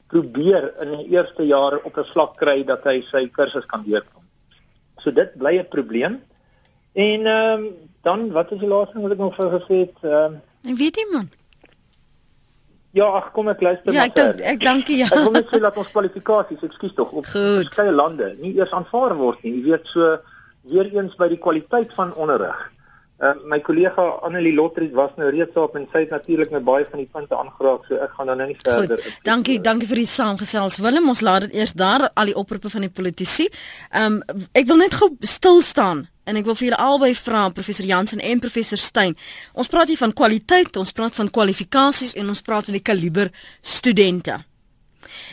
probeer in die eerste jaar op 'n vlak kry dat hy sy kursus kan deurkom. So dit bly 'n probleem. En ehm um, dan wat is die laaste ding wat ek nog vir gesê het? Ehm um, Ek weet nie man. Ja, ag kom ek luister ja, ek dank, ek dankie ja. Ek wil net sê dat ons kwalifikasies, ekskuus tog, op verskeie lande nie eers aanvaar word nie. Jy weet so weer eens by die kwaliteit van onderrig. Uh, my kollega Annelie Lotrie was nou reeds op en sy het natuurlik met baie van die punte aangeraak so ek gaan dan nou nie verder. Goed, dankie, dankie vir die saamgesels. Willem, ons laat dit eers daar al die oproepe van die politici. Ehm um, ek wil net gou stil staan en ek wil vir julle albei vra professor Jansen en professor Stein. Ons praat hier van kwaliteit, ons praat van kwalifikasies en ons praat van die kaliber studente.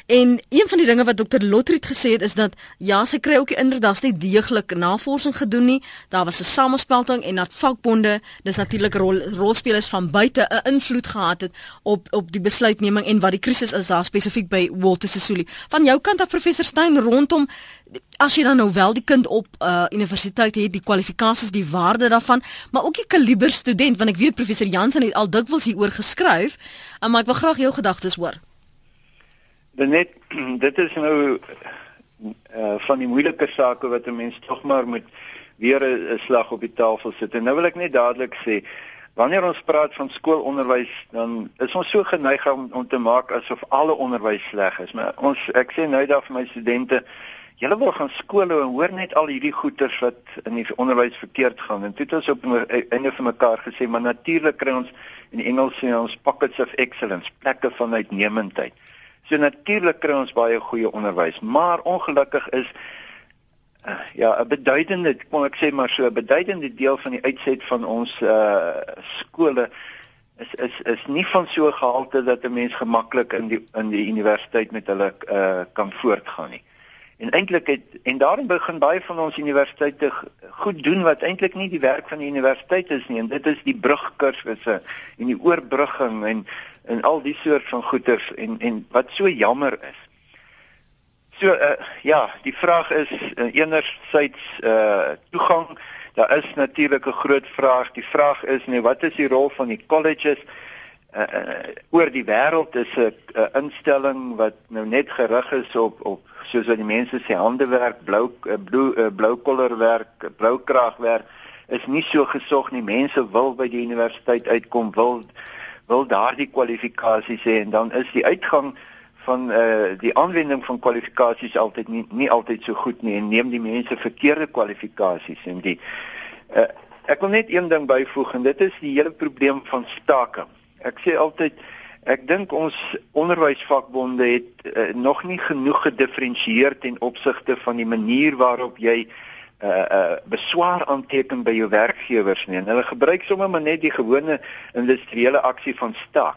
En een van die dinge wat dokter Lotrit gesê het is dat ja, sy kry ook daar's nie deeglik navorsing gedoen nie. Daar was 'n samespelting en dat vakbonde, dis natuurlik rol, rolspelers van buite 'n invloed gehad het op op die besluitneming en wat die krisis is daar spesifiek by Walter Sisulu. Van jou kant af professor Stein rondom as jy dan nou wel die kind op uh universiteit het, die kwalifikasies, die waarde daarvan, maar ook die kaliber student want ek weet professor Jansen het al dikwels hieroor geskryf, uh, maar ek wil graag jou gedagtes hoor. Net dit is nou uh van die moeilike sake wat 'n mens tog maar moet weer 'n slag op die tafel sit. En nou wil ek net dadelik sê wanneer ons praat van skoolonderwys dan is ons so geneig om om te maak asof alle onderwys sleg is. Maar ons ek sê nou daar vir my studente Julle wil gaan skole en hoor net al hierdie goeters wat in die onderwys verkeerd gaan. En het ons op 'n einde van mekaar gesê, maar natuurlik kry ons in Engels sê ons pockets of excellence, plekke van uitnemendheid. So natuurlik kry ons baie goeie onderwys, maar ongelukkig is uh, ja, 'n beduidende, kom ek sê maar so, 'n beduidende deel van die uitset van ons uh skole is is is nie van so gehalte dat 'n mens gemaklik in die in die universiteit met hulle uh kan voortgaan nie. En eintlik het en daarin begin baie van ons universiteite goed doen wat eintlik nie die werk van die universiteit is nie en dit is die brugkursusse en die oorbrugging en en al die soort van goeders en en wat so jammer is. So uh, ja, die vraag is uh, enerzijds uh toegang. Daar is natuurlik 'n groot vraag. Die vraag is nou wat is die rol van die colleges uh, uh oor die wêreld is 'n uh, instelling wat nou net gerig is op op soos wat die mense sê handewerk, blou uh, blou uh, blou kollerwerk, blou kragwerk is nie so gesog nie. Mense wil by die universiteit uitkom, wil wil daardie kwalifikasies hê en dan is die uitgang van eh uh, die aanwending van kwalifikasies altyd nie nie altyd so goed nie en neem die mense verkeerde kwalifikasies en die eh uh, ek wil net een ding byvoeg en dit is die hele probleem van staking. Ek sê altyd ek dink ons onderwysvakbonde het uh, nog nie genoeg gedifferensieer ten opsigte van die manier waarop jy uh uh beswaar aanteken by jou werkgewers nie. En hulle gebruik sommer maar net die gewone industriële aksie van staak.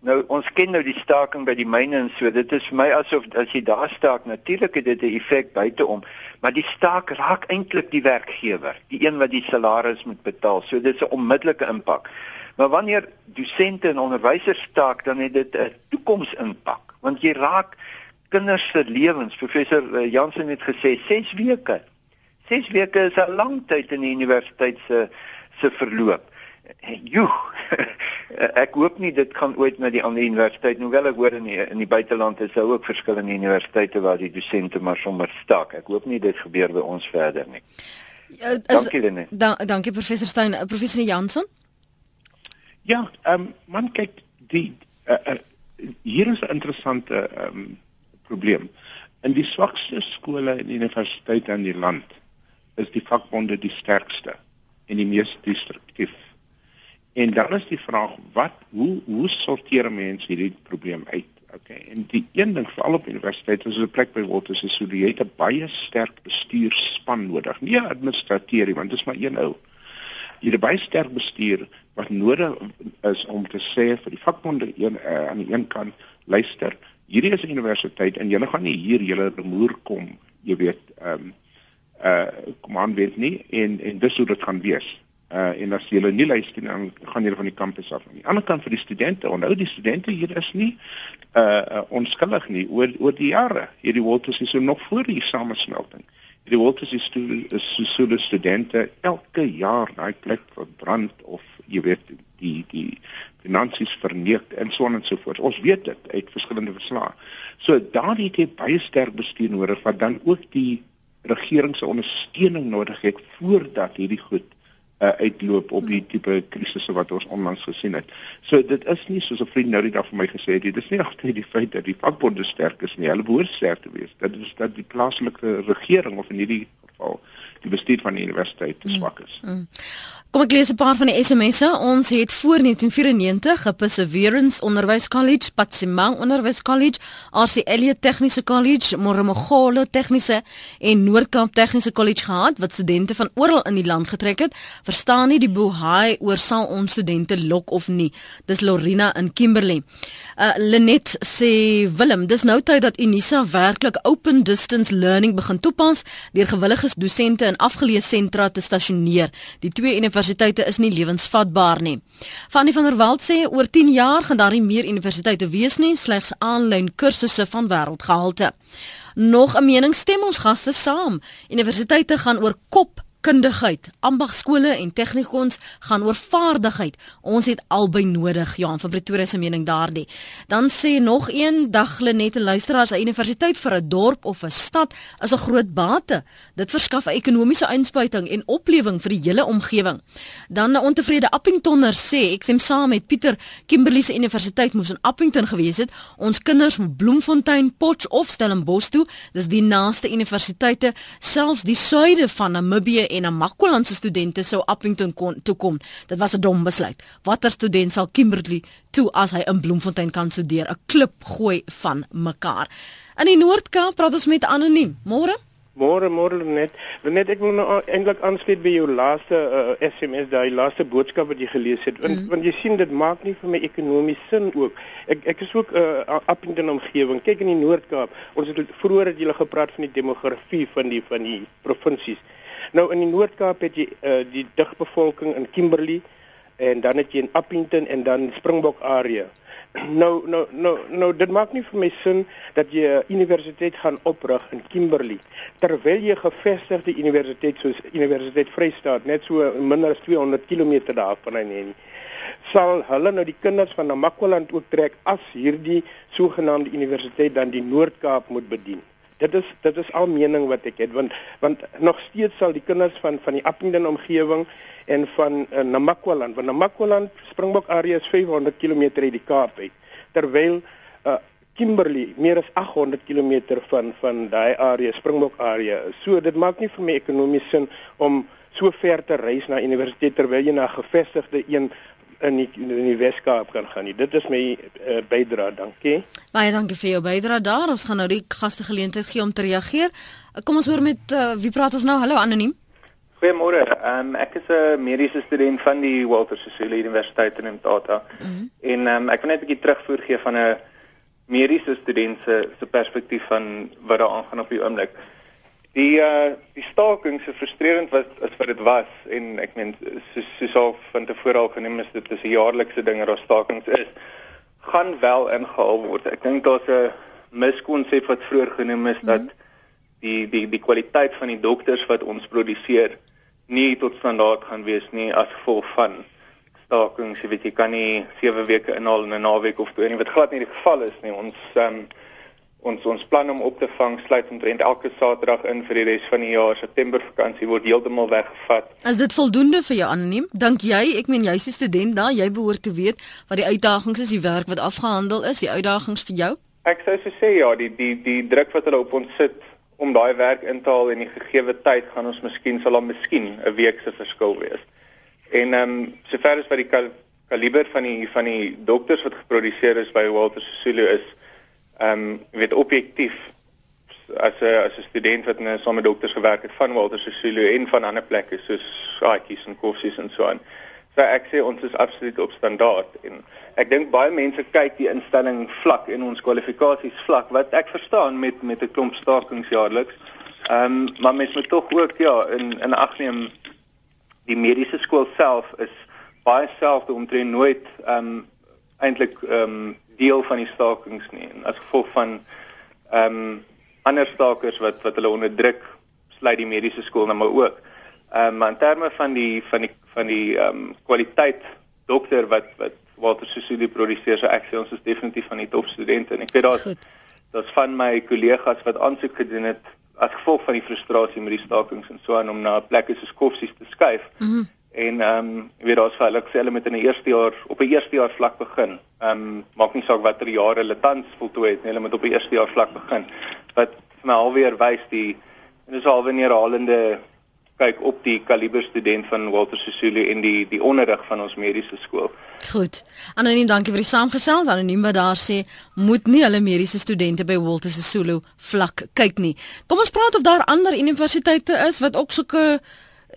Nou ons ken nou die staking by die myne en so. Dit is vir my asof as jy daar staak, natuurlik het dit 'n effek buiteom, maar die staak raak eintlik die werkgewer, die een wat die salaris moet betaal. So dit is 'n onmiddellike impak. Maar wanneer dosente en onderwysers staak, dan het dit 'n toekomsimpak, want jy raak kinders se lewens. Professor eh, Jansen het gesê 6 weke. 6 weke is 'n lang tyd in die universiteit se se verloop. Joe. ek hoop nie dit gaan ooit na die ander universiteit nie. Hoewel ek hoor in die, in die buiteland is daar ook verskillende universiteite waar die dosente maar sommer staak. Ek hoop nie dit gebeur by ons verder nie. Uh, is, dankie Lene. Da, dankie professor Stein. Professor Jansen? Ja, ehm um, man kyk die uh, uh, hier is 'n interessante ehm um, probleem. In die swakste skole en universiteite in die land is die vakbonde die sterkste en die mees destruktief. En dan is die vraag wat hoe hoe sorteer mense hierdie probleem uit? Okay. En die een ding veral op universiteite is 'n plek by Walter se so jy het 'n baie sterk bestuurspan nodig. Nie administrateur, want dit is maar een ou. Jy het 'n baie sterk bestuur wat nodig is om te sê vir die vakbonde een uh, aan die een kant luister hierdie is 'n universiteit en julle gaan nie hier julle remoer kom jy weet ehm um, uh kom aan weet nie en en dis hoe dit gaan wees. Uh en as julle nie luister dan gaan julle van die kampus af. Aan die ander kant vir die studente onthou die studente hier is nie uh, uh onskuldig nie oor oor die jare. Hierdie Walters is so nog voor die samesmelting die Walters is is so so studente elke jaar daai plek verbrand of jy weet die die finansies verneek en so en so voort. Ons weet dit uit verskillende verslae. So daardie het baie sterk bestuur nodig wat dan ook die regering se ondersteuning nodig het voordat hierdie goed uh, uitloop op die tipe krisisse wat ons onlangs gesien het. So dit is nie soos 'n vriend nou die dag vir my gesê het, dit is nie altyd die feit dat die vakbonde sterk is nie. Hulle behoort sterk te wees. Dit is dat die plaaslike regering of in hierdie geval die bestuur van die universiteit te swak is. Mm. Mm. Kom ek lees 'n paar van die SMS'e. Ons het voor 1994 'n Perseverance Onderwys College, Patsimang Onderwys College, RC Elliot Tegniese College, Moromogolo Tegniese en Noord-Kaap Tegniese College gehad wat studente van oral in die land getrek het. Verstaan nie die bohaai oor sal ons studente lok of nie. Dis Lorina in Kimberley. Uh Lenet sê Willem, dis nou tyd dat Unisa werklik open distance learning begin toepas deur gewillige dosente in afgeleë sentra te stasioneer. Die twee universiteite is nie lewensvatbaar nie. Fanny van der Walt sê oor 10 jaar gaan daar nie meer universiteite wees nie, slegs aanlyn kursusse van wêreldgehalte. Nog 'n mening stem ons gaste saam. Universiteite gaan oor kop kundigheid. Ambagskole en tegnikons gaan oor vaardigheid. Ons het albei nodig. Johan van Pretoria se mening daardie. Dan sê nog een dag Lenette luisteraars, 'n universiteit vir 'n dorp of 'n stad is 'n groot bate. Dit verskaf 'n ekonomiese inspuiting en oplewing vir die hele omgewing. Dan 'n ontevrede Appingtonner sê, ek stem saam met Pieter, Kimberley se universiteit moes in Appington gewees het. Ons kinders moet Bloemfontein, Potchefstroom, Stellenbosch toe. Dis die naaste universiteite, selfs die suide van Namibië en 'n Makwalandse studente sou Appington kon toe kom. Dit was 'n dom besluit. Watter student sal Kimberley toe as hy in Bloemfontein kan studeer? 'n Klip gooi van mekaar. In die Noord-Kaap praat ons met anoniem. Môre? Môre, môre net. Net ek wil nou eintlik aansluit by jou laaste uh, SMS, daai laaste boodskap wat jy gelees het. Want, mm. want jy sien dit maak nie vir my ekonomies sin ook. Ek ek is ook 'n uh, Appington omgewing. Kyk in die Noord-Kaap. Ons het vroeër het julle gepraat van die demografie van die van die provinsies. Nou in die Noord-Kaap het jy uh, die digbevolking in Kimberley en dan het jy in Appington en dan Springbok area. Nou nou nou nou dit maak nie vir my sin dat jy 'n universiteit gaan oprig in Kimberley terwyl jy gevestigde universiteit soos Universiteit Vrystaat net so minder as 200 km daarvan en nie sal hulle nou die kinders van Namakwaland ook trek as hierdie sogenaamde universiteit dan die Noord-Kaap moet bedien dit is dit is al mening wat ek het want want nog steeds sal die kinders van van die Appington omgewing en van uh, Namakwaland want Namakwaland Springbok area is 500 km uit die Kaap uit terwyl uh, Kimberley meer as 800 km van van daai area Springbok area is. So dit maak nie vir my ekonomies sin om so ver te reis na universiteit terwyl jy na gevestigde een in die, in die Weskaap kan gaan nie. Dit is my uh, bydrae, dankie. Baie dankie vir jou bydrae daar. Ons gaan nou die gaste geleentheid gee om te reageer. Kom ons hoor met uh, wie praat ons nou? Hallo anoniem. Goeiemôre. Um, ek is 'n mediese student van die Walter Sisulu Universiteit in Mthatha. Mm -hmm. En um, ek wil net 'n bietjie terugvoer gee van 'n mediese student se se perspektief van wat daar aangaan op die oomblik. Die uh die staking so frustrerend was as wat dit was en ek meen soos soos al van tevore al genoem is dit is 'n jaarlikse ding dat stakings is gaan wel ingehaal word. Ek dink daar's 'n miskonsep wat vroeër genoem is mm -hmm. dat mhm. die die die kwaliteit van die dokters wat ons produseer nie tot standaard gaan wees nie as gevolg van stakings. Jy weet jy kan nie 7 weke inhaal in 'n naweek of twee nie. Wat glad nie die geval is nie. Ons um, ons ons plan om op te vang sluit omtrent elke Saterdag in vir die res van die jaar. September vakansie word heeltemal weggevat. Is dit voldoende vir jou anoniem? Dink jy, ek meen jy's 'n student daar, jy behoort te weet wat die uitdagings is, die werk wat afgehandel is, die uitdagings vir jou? Ek sou so sê ja, die die die druk wat hulle op ons sit om daai werk in te haal en die gegeewe tyd gaan ons miskien sal dan miskien 'n week se verskil wees. En ehm um, sover as wat die kal kaliber van die van die dokters wat geproduseer is by Walter Sisulu is ehm um, weet objektief as 'n as 'n student wat net saam met dokters gewerk het van Walter Sisulu en van ander plekke soos Saakies en Koffsies en so aan. So ek sê ons is absoluut op standaard en ek dink baie mense kyk die instelling vlak en ons kwalifikasies vlak wat ek verstaan met met 'n klomp stakings jaarliks. Ehm um, maar mens moet tog ook ja in in ag neem die mediese skool self is baie selfde omtrent nooit ehm um, eintlik ehm um, deel van die stakings nie en as gevolg van ehm um, ander stakers wat wat hulle onderdruk sluit die mediese skool nou maar ook. Ehm um, maar in terme van die van die van die ehm um, kwaliteit dokter wat wat Walter Sisulu produseer, so ek sê ons is definitief van die top studente en ek weet daar's daar's van my kollegas wat aansoek gedoen het as gevolg van die frustrasie met die stakings en so aan om na plekke soos Koffsies te skuif. Mm -hmm. En ehm um, jy weet daar's vir hulle sê hulle met in 'n eerste jaar op 'n eerste jaar vlak begin. Ehm um, maak nie saak watter jare hulle tans voltooi het nie, hulle moet op 'n eerste jaar vlak begin. Wat vir my alweer wys die en dis alweer herhalende kyk op die kaliber student van Walter Sisulu en die die onderrig van ons mediese skool. Goed. Anoniem, dankie vir die saamgesels. Anoniem wat daar sê moet nie hulle mediese studente by Walter Sisulu vlak kyk nie. Kom ons praat of daar ander universiteite is wat ook sulke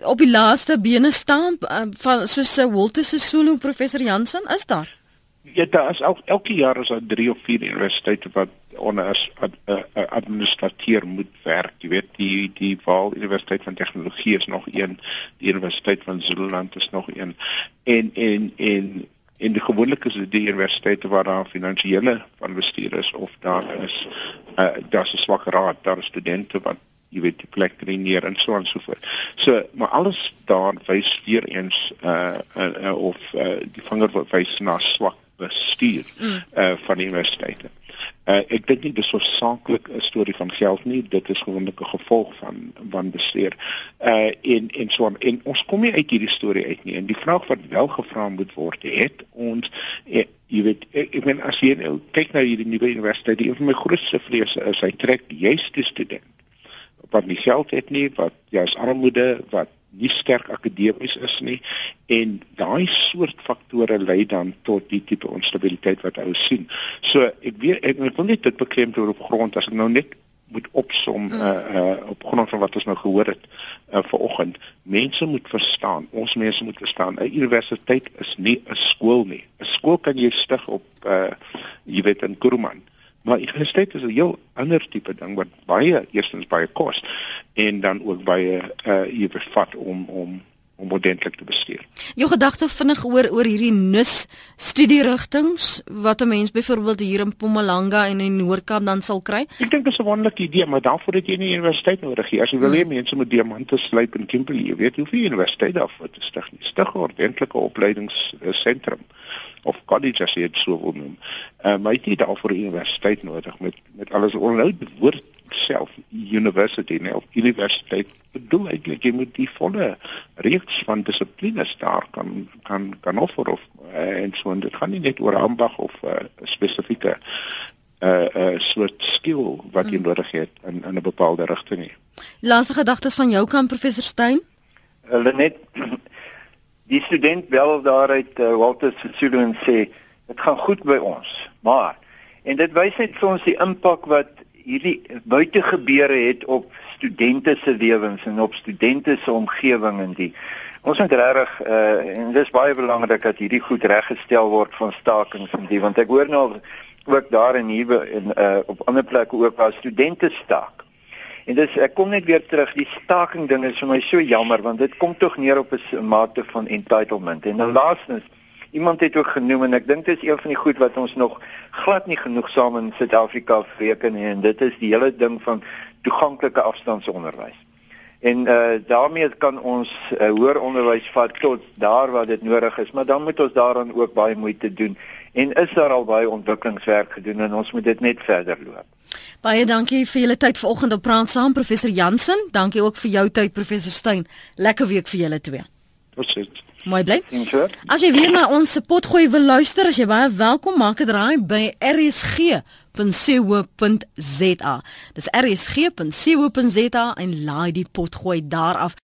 op die laaste bene staan uh, van soos uh, Walter Sisulu professor Jansen is daar. Ja, daar is elke, elke jaar is daar 3 of 4 universiteite wat onder as ad, uh, administrateur moet werk. Jy weet die die Vaal Universiteit van Tegnologie is nog een, die Universiteit van Zululand is nog een. En en en en die gewoonlik is dit die universiteite waar daar finansiële van bestuur is of daar is uh, daar's 'n swak raad, daar is studente wat jy weet die plek neer en so en so voort. So, maar alles daar wys weer eens uh, uh, uh of uh, die vinger wys na swak bestuur mm. uh van die universiteite. Uh, ek dink nie dis so saaklik 'n storie van geld nie, dit is gewoonlik 'n gevolg van van bestuur. Uh en en so on, en ons kom nie uit hierdie storie uit nie. En die vraag wat wel gevra moet word, het ons uh, jy weet ek, ek meen as jy nou kyk na hierdie nuwe universiteit, een van my grootste vrese is hy trek juist die student wat nie geld het nie, wat jy's armoede, wat nie sterk akademies is nie en daai soort faktore lei dan tot die tipe onstabiliteit wat ons sien. So ek weet ek, ek wil net dit beklemtoon op grond as ek nou net moet opsom mm. uh, uh op grond van wat ons nou gehoor het uh, vanoggend. Mense moet verstaan, ons mense moet verstaan, 'n universiteit is nie 'n skool nie. 'n Skool kan jy stig op uh jy weet in Kuruman. Maar universiteit is 'n heel ander tipe ding wat baie eerstens baie kos en dan ook baie uh jy bevat om om om ordentlik te bestuur. Jou gedagte vinnig oor oor hierdie NUS studierigtinge wat 'n mens byvoorbeeld hier in Mpumalanga en in Noord-Kaap dan sal kry? Ek dink dit is 'n wonderlike idee, maar daarvoor het jy nie universiteit nodig nie. As jy wil hê hmm. mense moet diamante slyp in Kimberley, jy weet hoeveel universiteit daar voor te stig nie. Stig 'n ordentlike opleidingsentrum of college as jy dit sou wil noem. Uh, maar jy het daarvoor 'n universiteit nodig met met alles onthou die woord self university nou of universiteit bedoel eintlik jy moet die volle reeks van dissiplines daar kan kan kan offer of uh, en so en dit gaan nie net oor ambag of 'n uh, spesifieke 'n uh, uh, soort skill wat jy mm. nodig het in in 'n bepaalde rigting nie. Laaste gedagtes van jou kant professor Stein? Hulle net die student bel daar uit uh, Walter Sisulu en sê dit gaan goed by ons, maar en dit wys net vir ons die impak wat hierdie buite gebeure het op studente se lewens en op studente se omgewing en die ons moet regtig uh, en dis baie belangrik dat hierdie goed reggestel word van stakings en die want ek hoor nou ook daar in hier in uh, op ander plekke ook waar studente staak. En dis ek kom net weer terug die staking ding is vir my so jammer want dit kom tog neer op 'n mate van entitlement. En dan laastens iemand het ook genoem en ek dink dit is een van die goed wat ons nog glad nie genoeg saam in Suid-Afrika reken nie en dit is die hele ding van toeganklike afstandsonderwys. En uh daarmee kan ons uh, hoër onderwys vat tot daar waar dit nodig is, maar dan moet ons daaraan ook baie moeite doen. En is daar al baie ontwikkelingswerk gedoen en ons moet dit net verder loop. Baie dankie vir julle tyd vanoggend op praat saam professor Jansen. Dankie ook vir jou tyd professor Stein. Lekker week vir julle twee. Totsiens. Mooi bly. As jy weer na ons potgooi wil luister, as jy baie welkom maak, draai by rsg.co.za. Dis rsg.co.za en laai die potgooi daar af.